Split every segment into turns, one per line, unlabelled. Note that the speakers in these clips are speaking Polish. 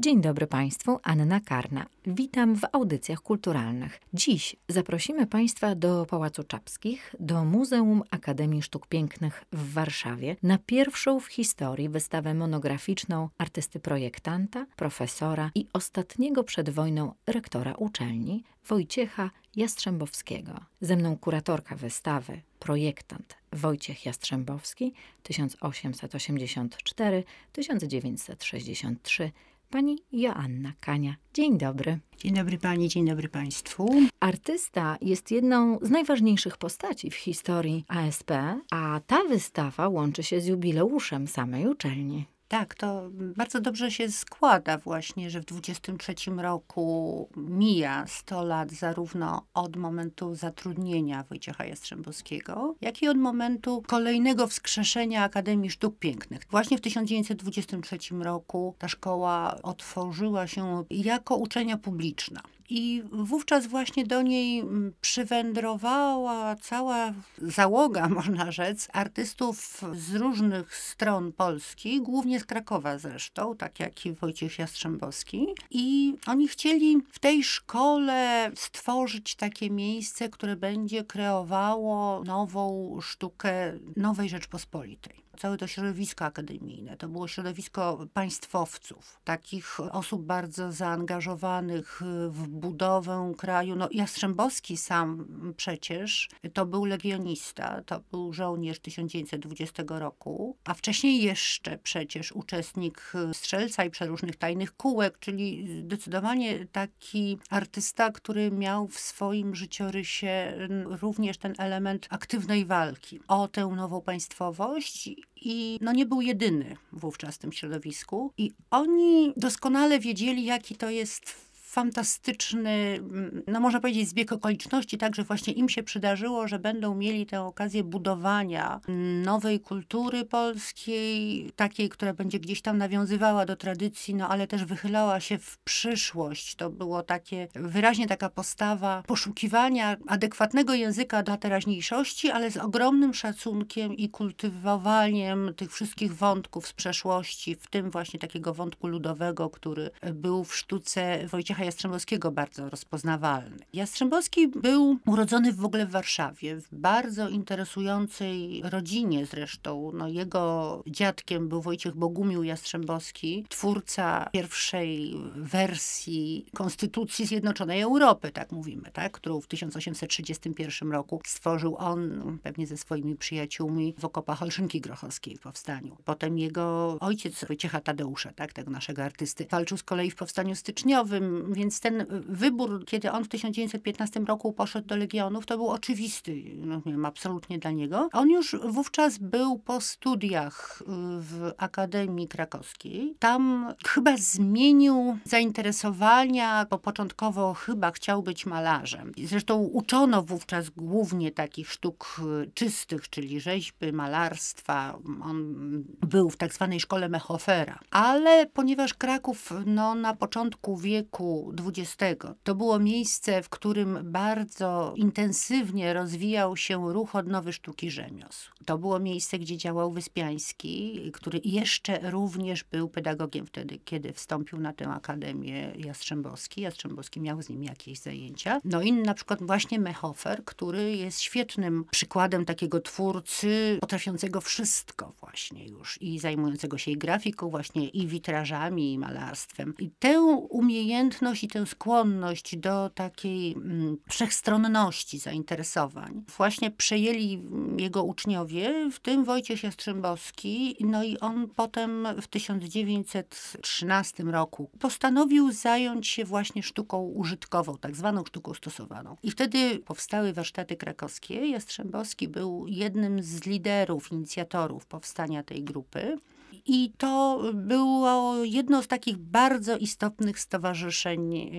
Dzień dobry Państwu, Anna Karna. Witam w audycjach kulturalnych. Dziś zaprosimy Państwa do Pałacu Czapskich, do Muzeum Akademii Sztuk Pięknych w Warszawie na pierwszą w historii wystawę monograficzną artysty projektanta, profesora i ostatniego przed wojną rektora uczelni Wojciecha Jastrzębowskiego. Ze mną kuratorka wystawy, projektant Wojciech Jastrzębowski 1884-1963 pani Joanna Kania. Dzień dobry.
Dzień dobry pani, dzień dobry państwu.
Artysta jest jedną z najważniejszych postaci w historii ASP, a ta wystawa łączy się z jubileuszem samej uczelni.
Tak, to bardzo dobrze się składa właśnie, że w 23 roku mija 100 lat zarówno od momentu zatrudnienia Wojciecha Jastrzębowskiego, jak i od momentu kolejnego wskrzeszenia Akademii Sztuk Pięknych. Właśnie w 1923 roku ta szkoła otworzyła się jako uczelnia publiczna. I wówczas właśnie do niej mm, przywędrowała cała załoga, można rzec, artystów z różnych stron Polski, głównie z Krakowa zresztą, tak jak i Wojciech Jastrzębowski. I oni chcieli w tej szkole stworzyć takie miejsce, które będzie kreowało nową sztukę Nowej Rzeczpospolitej całe to środowisko akademijne. To było środowisko państwowców, takich osób bardzo zaangażowanych w budowę kraju. No, Jastrzębowski sam przecież to był legionista, to był żołnierz 1920 roku, a wcześniej jeszcze przecież uczestnik strzelca i przeróżnych tajnych kółek, czyli zdecydowanie taki artysta, który miał w swoim życiorysie również ten element aktywnej walki o tę nową państwowość i no nie był jedyny wówczas w tym środowisku. I oni doskonale wiedzieli, jaki to jest fantastyczny, mm, no można powiedzieć, zbieg okoliczności, także właśnie im się przydarzyło, że będą mieli tę okazję budowania nowej kultury polskiej, takiej, która będzie gdzieś tam nawiązywała do tradycji, no ale też wychylała się w przyszłość. To było takie, wyraźnie taka postawa poszukiwania adekwatnego języka dla teraźniejszości, ale z ogromnym szacunkiem i kultywowaniem tych wszystkich wątków z przeszłości, w tym właśnie takiego wątku ludowego, który był w sztuce Wojciecha Jastrzębowskiego bardzo rozpoznawalny. Jastrzębowski był urodzony w ogóle w Warszawie, w bardzo interesującej rodzinie zresztą. No, jego dziadkiem był Wojciech Bogumił Jastrzębowski, twórca pierwszej wersji Konstytucji Zjednoczonej Europy, tak mówimy, tak? którą w 1831 roku stworzył on, pewnie ze swoimi przyjaciółmi w okopach Olszynki Grochowskiej w powstaniu. Potem jego ojciec Wojciecha Tadeusza, tak? tego naszego artysty, walczył z kolei w powstaniu styczniowym, więc ten wybór, kiedy on w 1915 roku poszedł do Legionów, to był oczywisty, no nie wiem, absolutnie dla niego. On już wówczas był po studiach w Akademii Krakowskiej. Tam chyba zmienił zainteresowania, bo początkowo chyba chciał być malarzem. Zresztą uczono wówczas głównie takich sztuk y, czystych, czyli rzeźby, malarstwa. On był w tak zwanej szkole Mechofera. Ale ponieważ Kraków no, na początku wieku XX. To było miejsce, w którym bardzo intensywnie rozwijał się ruch odnowy sztuki rzemiosł. To było miejsce, gdzie działał Wyspiański, który jeszcze również był pedagogiem wtedy, kiedy wstąpił na tę Akademię Jastrzębowski. Jastrzębowski miał z nim jakieś zajęcia. No i na przykład właśnie Mehofer, który jest świetnym przykładem takiego twórcy potrafiącego wszystko właśnie już i zajmującego się i grafiką właśnie i witrażami i malarstwem. I tę umiejętność i tę skłonność do takiej mm, wszechstronności zainteresowań właśnie przejęli jego uczniowie, w tym Wojciech Jastrzębowski. No i on potem w 1913 roku postanowił zająć się właśnie sztuką użytkową, tak zwaną sztuką stosowaną. I wtedy powstały warsztaty krakowskie. Jastrzębowski był jednym z liderów, inicjatorów powstania tej grupy. I to było jedno z takich bardzo istotnych stowarzyszeń y,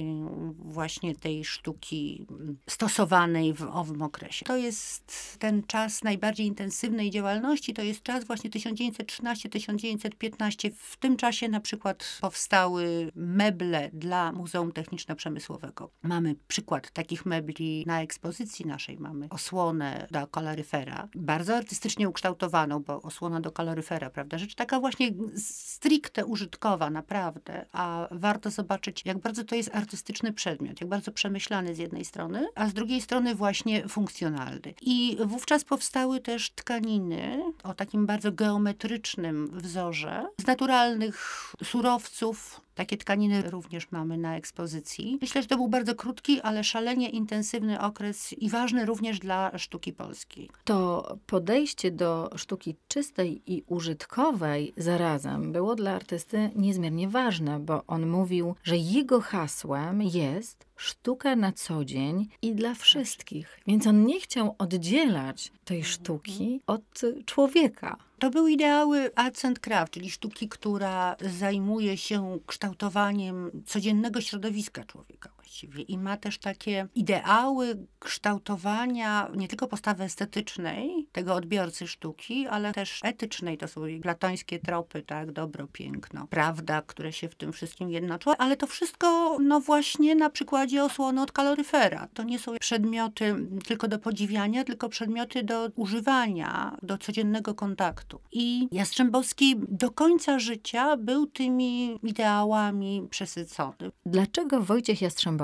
właśnie tej sztuki stosowanej w owym okresie. To jest ten czas najbardziej intensywnej działalności, to jest czas właśnie 1913-1915. W tym czasie na przykład powstały meble dla Muzeum Techniczno-Przemysłowego. Mamy przykład takich mebli na ekspozycji naszej. Mamy osłonę do kaloryfera, bardzo artystycznie ukształtowaną, bo osłona do kaloryfera, prawda? Rzecz taka właśnie stricte użytkowa, naprawdę. A warto zobaczyć, jak bardzo to jest artystyczny przedmiot, jak bardzo przemyślany z jednej strony, a z drugiej strony właśnie funkcjonalny. I wówczas powstały też tkaniny o takim bardzo geometrycznym wzorze z naturalnych surowców, takie tkaniny również mamy na ekspozycji. Myślę, że to był bardzo krótki, ale szalenie intensywny okres i ważny również dla sztuki polskiej.
To podejście do sztuki czystej i użytkowej zarazem było dla artysty niezmiernie ważne, bo on mówił, że jego hasłem jest sztuka na co dzień i dla wszystkich. Więc on nie chciał oddzielać tej sztuki od człowieka.
To były ideały arts and craft, czyli sztuki, która zajmuje się kształtowaniem codziennego środowiska człowieka właściwie i ma też takie ideały kształtowania nie tylko postawy estetycznej tego odbiorcy sztuki, ale też etycznej. To są platońskie tropy, tak, dobro, piękno, prawda, które się w tym wszystkim jednoczą, ale to wszystko, no właśnie na przykładzie osłony od kaloryfera. To nie są przedmioty tylko do podziwiania, tylko przedmioty do używania, do codziennego kontaktu. I Jastrzębowski do końca życia był tymi ideałami przesycony.
Dlaczego Wojciech Jastrzębowski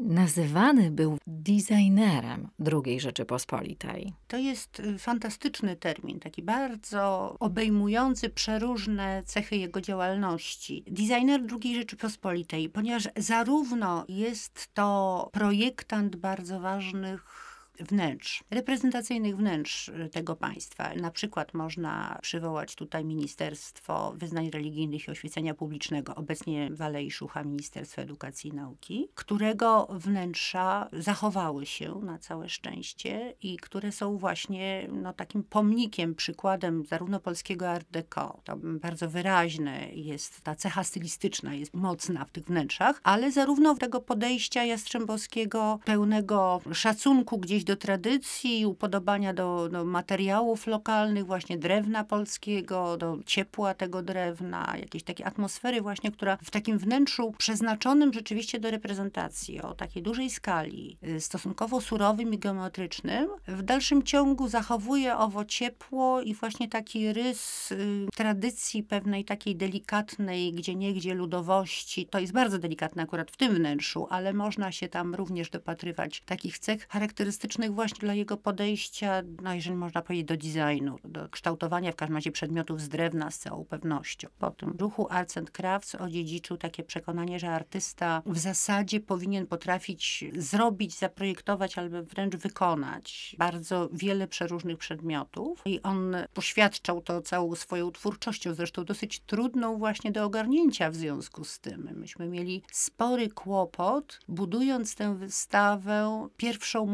nazywany był designerem II Rzeczypospolitej?
To jest y, fantastyczny termin, taki bardzo obejmujący przeróżne cechy jego działalności. Designer II Rzeczypospolitej, ponieważ zarówno jest to projektant bardzo ważnych wnętrz, reprezentacyjnych wnętrz y, tego państwa. Na przykład można przywołać tutaj Ministerstwo Wyznań Religijnych i Oświecenia Publicznego, obecnie w Alei Szucha Ministerstwo Edukacji i Nauki, którego wnętrza zachowały się na całe szczęście i które są właśnie no, takim pomnikiem, przykładem zarówno polskiego art deco, to bardzo wyraźne jest ta cecha stylistyczna, jest mocna w tych wnętrzach, ale zarówno tego podejścia jastrzębowskiego, pełnego szacunku gdzieś do do tradycji, upodobania do, do materiałów lokalnych, właśnie drewna polskiego, do ciepła tego drewna, jakiejś takiej atmosfery właśnie, która w takim wnętrzu przeznaczonym rzeczywiście do reprezentacji, o takiej dużej skali, y, stosunkowo surowym i geometrycznym, w dalszym ciągu zachowuje owo ciepło i właśnie taki rys y, tradycji pewnej takiej delikatnej, gdzie niegdzie ludowości. To jest bardzo delikatne akurat w tym wnętrzu, ale można się tam również dopatrywać takich cech charakterystycznych właśnie dla jego podejścia, no jeżeli można powiedzieć, do designu, do kształtowania w każdym razie przedmiotów z drewna z całą pewnością. Po tym ruchu Arts and Crafts odziedziczył takie przekonanie, że artysta w zasadzie powinien potrafić zrobić, zaprojektować albo wręcz wykonać bardzo wiele przeróżnych przedmiotów i on poświadczał to całą swoją twórczością, zresztą dosyć trudną właśnie do ogarnięcia w związku z tym. Myśmy mieli spory kłopot, budując tę wystawę pierwszą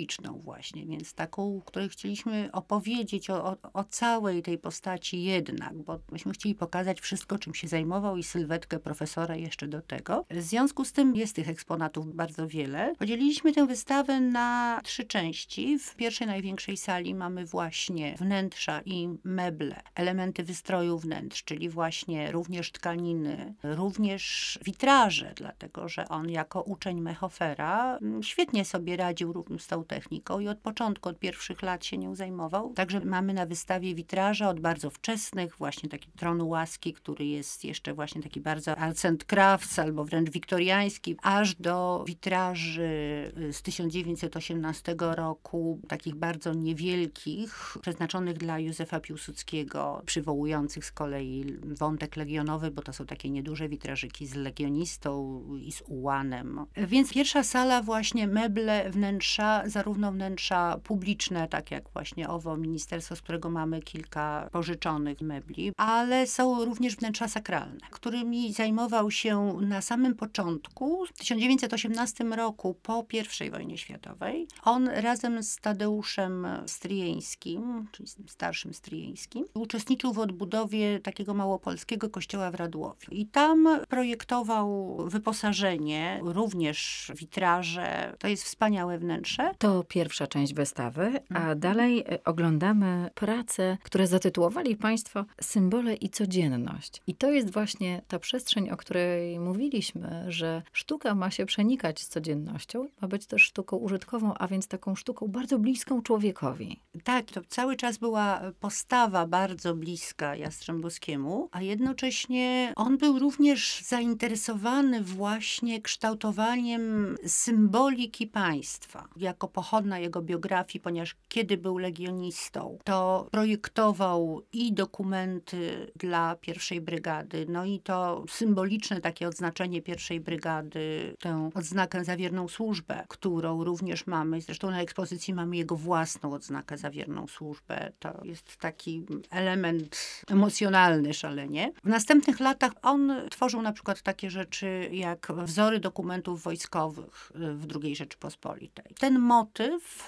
monograficzną właśnie, więc taką, której chcieliśmy opowiedzieć o, o, o, całej tej postaci jednak, bo myśmy chcieli pokazać wszystko, czym się zajmował i sylwetkę profesora jeszcze do tego. W związku z tym jest tych eksponatów bardzo wiele. Podzieliliśmy tę wystawę na trzy części. W pierwszej, największej sali mamy właśnie wnętrza i meble, elementy wystroju wnętrz, czyli właśnie również tkaniny, również witraże, dlatego że on jako uczeń Mechofera mm, świetnie sobie radził z tą techniką i od początku, od pierwszych lat się nią zajmował. Także mamy na wystawie witraże od bardzo wczesnych, właśnie taki tronu łaski, który jest jeszcze właśnie taki bardzo arts and crafts albo wręcz wiktoriański, aż do witraży z 1918 roku, takich bardzo niewielkich, przeznaczonych dla Józefa Piłsudskiego, przywołujących z kolei wątek legionowy, bo to są takie nieduże witrażyki z legionistą i z ułanem. Więc pierwsza sala właśnie meble wnętrza zarówno wnętrza publiczne, tak jak właśnie owo ministerstwo, z którego mamy kilka pożyczonych mebli, ale są również wnętrza sakralne, którymi zajmował się na samym początku, w 1918 roku, po I wojnie światowej. On razem z Tadeuszem Stryjeńskim, czyli starszym Stryjeńskim, uczestniczył w odbudowie takiego małopolskiego kościoła w Radłowie. I tam projektował wyposażenie, również witraże. To jest wspaniałe wnętrze.
To pierwsza część wystawy, a mhm. dalej e, oglądamy pracę, które zatytułowali Państwo Symbole i codzienność. I to jest właśnie ta przestrzeń, o której mówiliśmy, że sztuka ma się przenikać z codziennością, ma być też sztuką użytkową, a więc taką sztuką bardzo bliską człowiekowi.
Tak, to cały czas była postawa bardzo bliska Jastrzębowskiemu, a jednocześnie on był również zainteresowany właśnie kształtowaniem symboliki państwa. Jako pochodna jego biografii, ponieważ kiedy był legionistą, to projektował i dokumenty dla pierwszej brygady, no i to symboliczne takie odznaczenie pierwszej brygady, tę odznakę za wierną służbę, którą również mamy. Zresztą na ekspozycji mamy jego własną odznakę za wierną służbę. To jest taki element emocjonalny szalenie. W następnych latach on tworzył na przykład takie rzeczy jak wzory dokumentów wojskowych w II Rzeczypospolitej. Ten motyw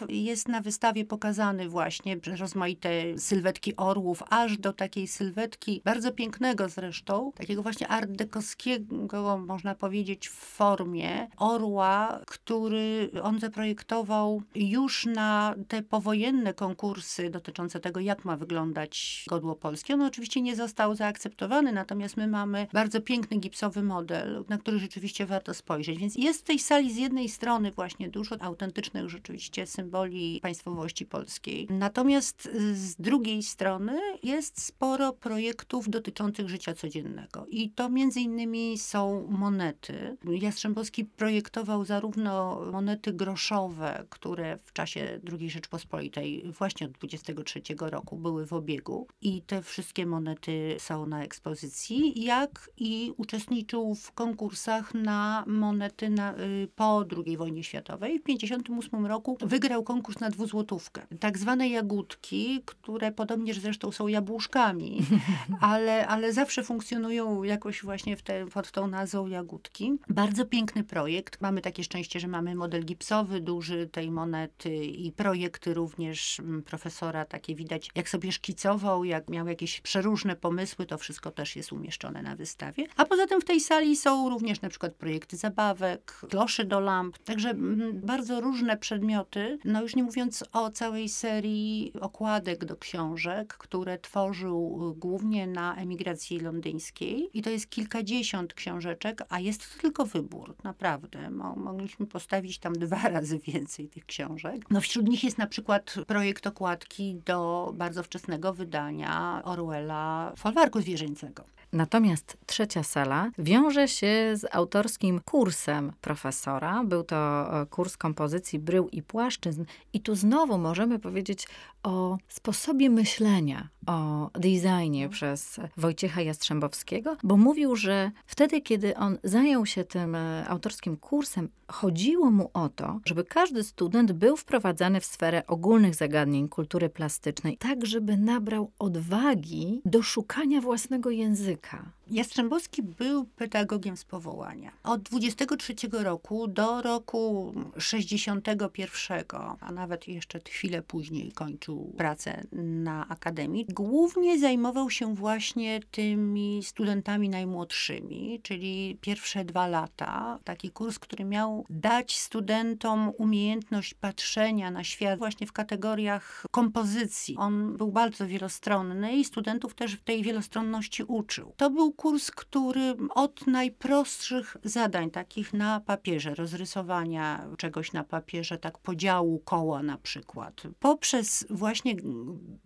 jest na wystawie pokazany właśnie rozmaite sylwetki orłów, aż do takiej sylwetki bardzo pięknego zresztą, takiego właśnie art dekowskiego, można powiedzieć, w formie orła, który on zaprojektował już na te powojenne konkursy dotyczące tego, jak ma wyglądać godło polskie. On oczywiście nie został zaakceptowany, natomiast my mamy bardzo piękny gipsowy model, na który rzeczywiście warto spojrzeć. Więc jest w tej sali z jednej strony właśnie dużo autentycznych rzeczywiście symboli państwowości polskiej. Natomiast z drugiej strony jest sporo projektów dotyczących życia codziennego. I to między innymi są monety. Jastrzębowski projektował zarówno monety groszowe, które w czasie II Rzeczpospolitej właśnie od 23 roku były w obiegu i te wszystkie monety są na ekspozycji, jak i uczestniczył w konkursach na monety na, y, po II wojnie światowej. W 1958 roku wygrał konkurs na dwuzłotówkę. Tak zwane jagódki, które podobnież zresztą są jabłuszkami, ale, ale zawsze funkcjonują jakoś właśnie w te, pod tą nazwą jagódki. Bardzo piękny projekt. Mamy takie szczęście, że mamy model gipsowy duży tej monety i projekty również mm, profesora, takie widać, jak sobie szkicował, jak miał jakieś przeróżne pomysły, to wszystko też jest umieszczone na wystawie. A poza tym w tej sali są również na przykład projekty zabawek, kloszy do lamp, także mm, bardzo różne przedmioty, no już nie mówiąc o całej serii okładek do książek, które tworzył y, głównie na emigracji londyńskiej i to jest kilkadziesiąt książeczek, a jest to tylko wybór, naprawdę. Mogliśmy postawić tam dwa razy więcej tych książek. No wśród nich jest na przykład projekt okładki do bardzo wczesnego wydania Orwella Folwarku Zwierzęcego.
Natomiast trzecia sala wiąże się z autorskim kursem profesora. Był to e, kurs kompozycji brył i płaszczyzn. I tu znowu możemy powiedzieć o sposobie myślenia, o designie przez Wojciecha Jastrzębowskiego, bo mówił, że wtedy, kiedy on zajął się tym e, autorskim kursem, chodziło mu o to, żeby każdy student był wprowadzany w sferę ogólnych zagadnień kultury plastycznej, tak żeby nabrał odwagi do szukania własnego języka.
Jastrzębowski był pedagogiem z powołania. Od 23 roku do roku 61, a nawet jeszcze chwilę później kończył pracę na akademii, głównie zajmował się właśnie tymi studentami najmłodszymi, czyli pierwsze dwa lata. Taki kurs, który miał dać studentom umiejętność patrzenia na świat właśnie w kategoriach kompozycji. On był bardzo wielostronny i studentów też w tej wielostronności uczył. To był kurs, który od najprostszych zadań, takich na papierze, rozrysowania czegoś na papierze, tak podziału koła na przykład, poprzez właśnie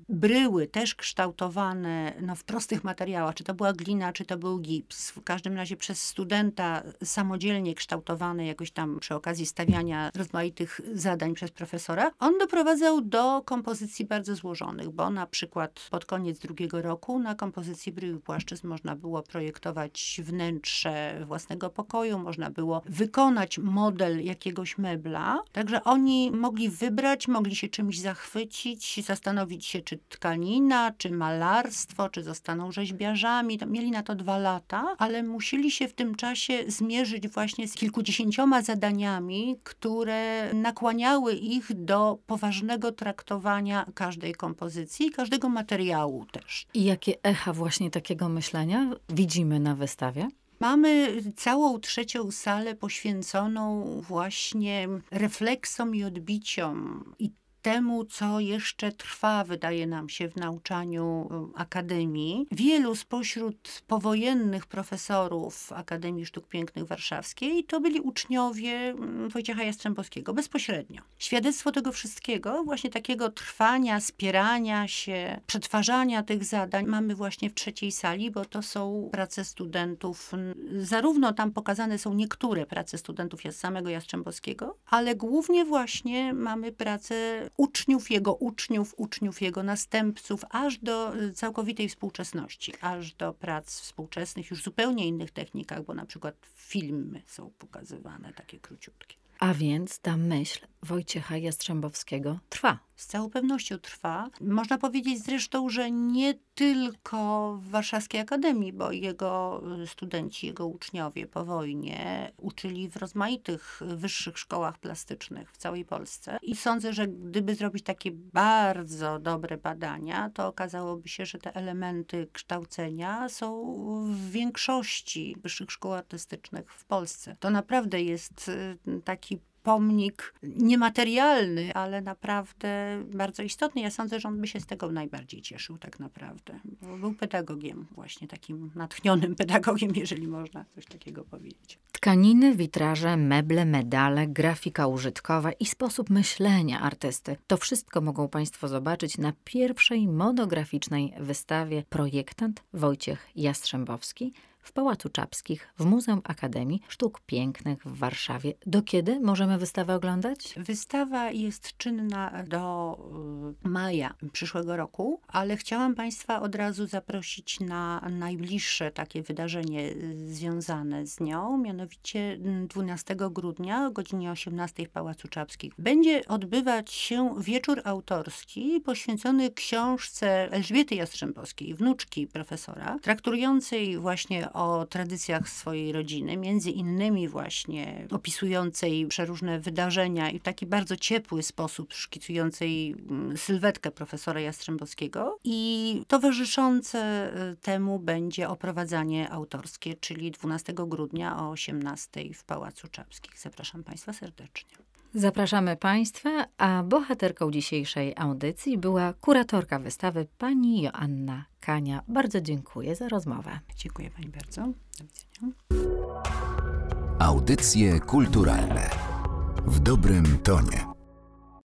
bryły też kształtowane no, w prostych materiałach, czy to była glina, czy to był gips, w każdym razie przez studenta samodzielnie kształtowane jakoś tam przy okazji stawiania rozmaitych zadań przez profesora, on doprowadzał do kompozycji bardzo złożonych, bo na przykład pod koniec drugiego roku na kompozycji bryły płaszczyzn można było projektować wnętrze własnego pokoju, można było wykonać model jakiegoś mebla, także oni mogli wybrać, mogli się czymś zachwycić, zastanowić się, czy tkanina, czy malarstwo, czy zostaną rzeźbiarzami. Mieli na to dwa lata, ale musieli się w tym czasie zmierzyć właśnie z kilkudziesięcioma zadaniami, które nakłaniały ich do poważnego traktowania każdej kompozycji, każdego materiału też.
I jakie echa właśnie takiego myślenia widzimy na wystawie?
Mamy całą trzecią salę poświęconą właśnie refleksom i odbiciom i temu, co jeszcze trwa, wydaje nam się, w nauczaniu y, Akademii. Wielu spośród powojennych profesorów Akademii Sztuk Pięknych Warszawskiej to byli uczniowie mm, Wojciecha Jastrzębowskiego, bezpośrednio. Świadectwo tego wszystkiego, właśnie takiego trwania, spierania się, przetwarzania tych zadań mamy właśnie w trzeciej sali, bo to są prace studentów. Zarówno tam pokazane są niektóre prace studentów samego Jastrzębowskiego, ale głównie właśnie mamy prace uczniów, jego uczniów, uczniów jego następców, aż do całkowitej współczesności, aż do prac współczesnych, już zupełnie innych technikach, bo na przykład filmy są pokazywane, takie króciutkie.
A więc ta myśl Wojciecha Jastrzębowskiego trwa.
Z całą pewnością trwa. Można powiedzieć zresztą, że nie tylko w Warszawskiej Akademii, bo jego studenci, jego uczniowie po wojnie uczyli w rozmaitych wyższych szkołach plastycznych w całej Polsce. I sądzę, że gdyby zrobić takie bardzo dobre badania, to okazałoby się, że te elementy kształcenia są w większości wyższych szkół artystycznych w Polsce. To naprawdę jest y, taki pomnik niematerialny, ale naprawdę bardzo istotny. Ja sądzę, że on by się z tego najbardziej cieszył tak naprawdę. Bo był pedagogiem, właśnie takim natchnionym pedagogiem, jeżeli można coś takiego powiedzieć.
Tkaniny, witraże, meble, medale, grafika użytkowa i sposób myślenia artysty. To wszystko mogą Państwo zobaczyć na pierwszej monograficznej wystawie Projektant Wojciech Jastrzębowski w Pałacu Czapskich w Muzeum Akademii Sztuk Pięknych w Warszawie. Do kiedy możemy wystawę oglądać?
Wystawa jest czynna do y, maja przyszłego roku, ale chciałam Państwa od razu zaprosić na najbliższe takie wydarzenie y, związane z nią, mianowicie 12 mm, grudnia o godzinie 18 w Pałacu Czapskich. Będzie odbywać się wieczór autorski poświęcony książce Elżbiety Jastrzębowskiej, wnuczki profesora, traktującej właśnie o tradycjach swojej rodziny, między innymi właśnie opisującej przeróżne wydarzenia i w taki bardzo ciepły sposób szkicującej mm, sylwetkę profesora Jastrzębowskiego. I towarzyszące y, temu będzie oprowadzanie autorskie, czyli 12 grudnia o 18 w Pałacu Czapskich. Zapraszam Państwa serdecznie.
Zapraszamy Państwa, a bohaterką dzisiejszej audycji była kuratorka wystawy pani Joanna Kania. Bardzo dziękuję za rozmowę.
Dziękuję Pani bardzo. Do widzenia.
Audycje kulturalne w dobrym tonie.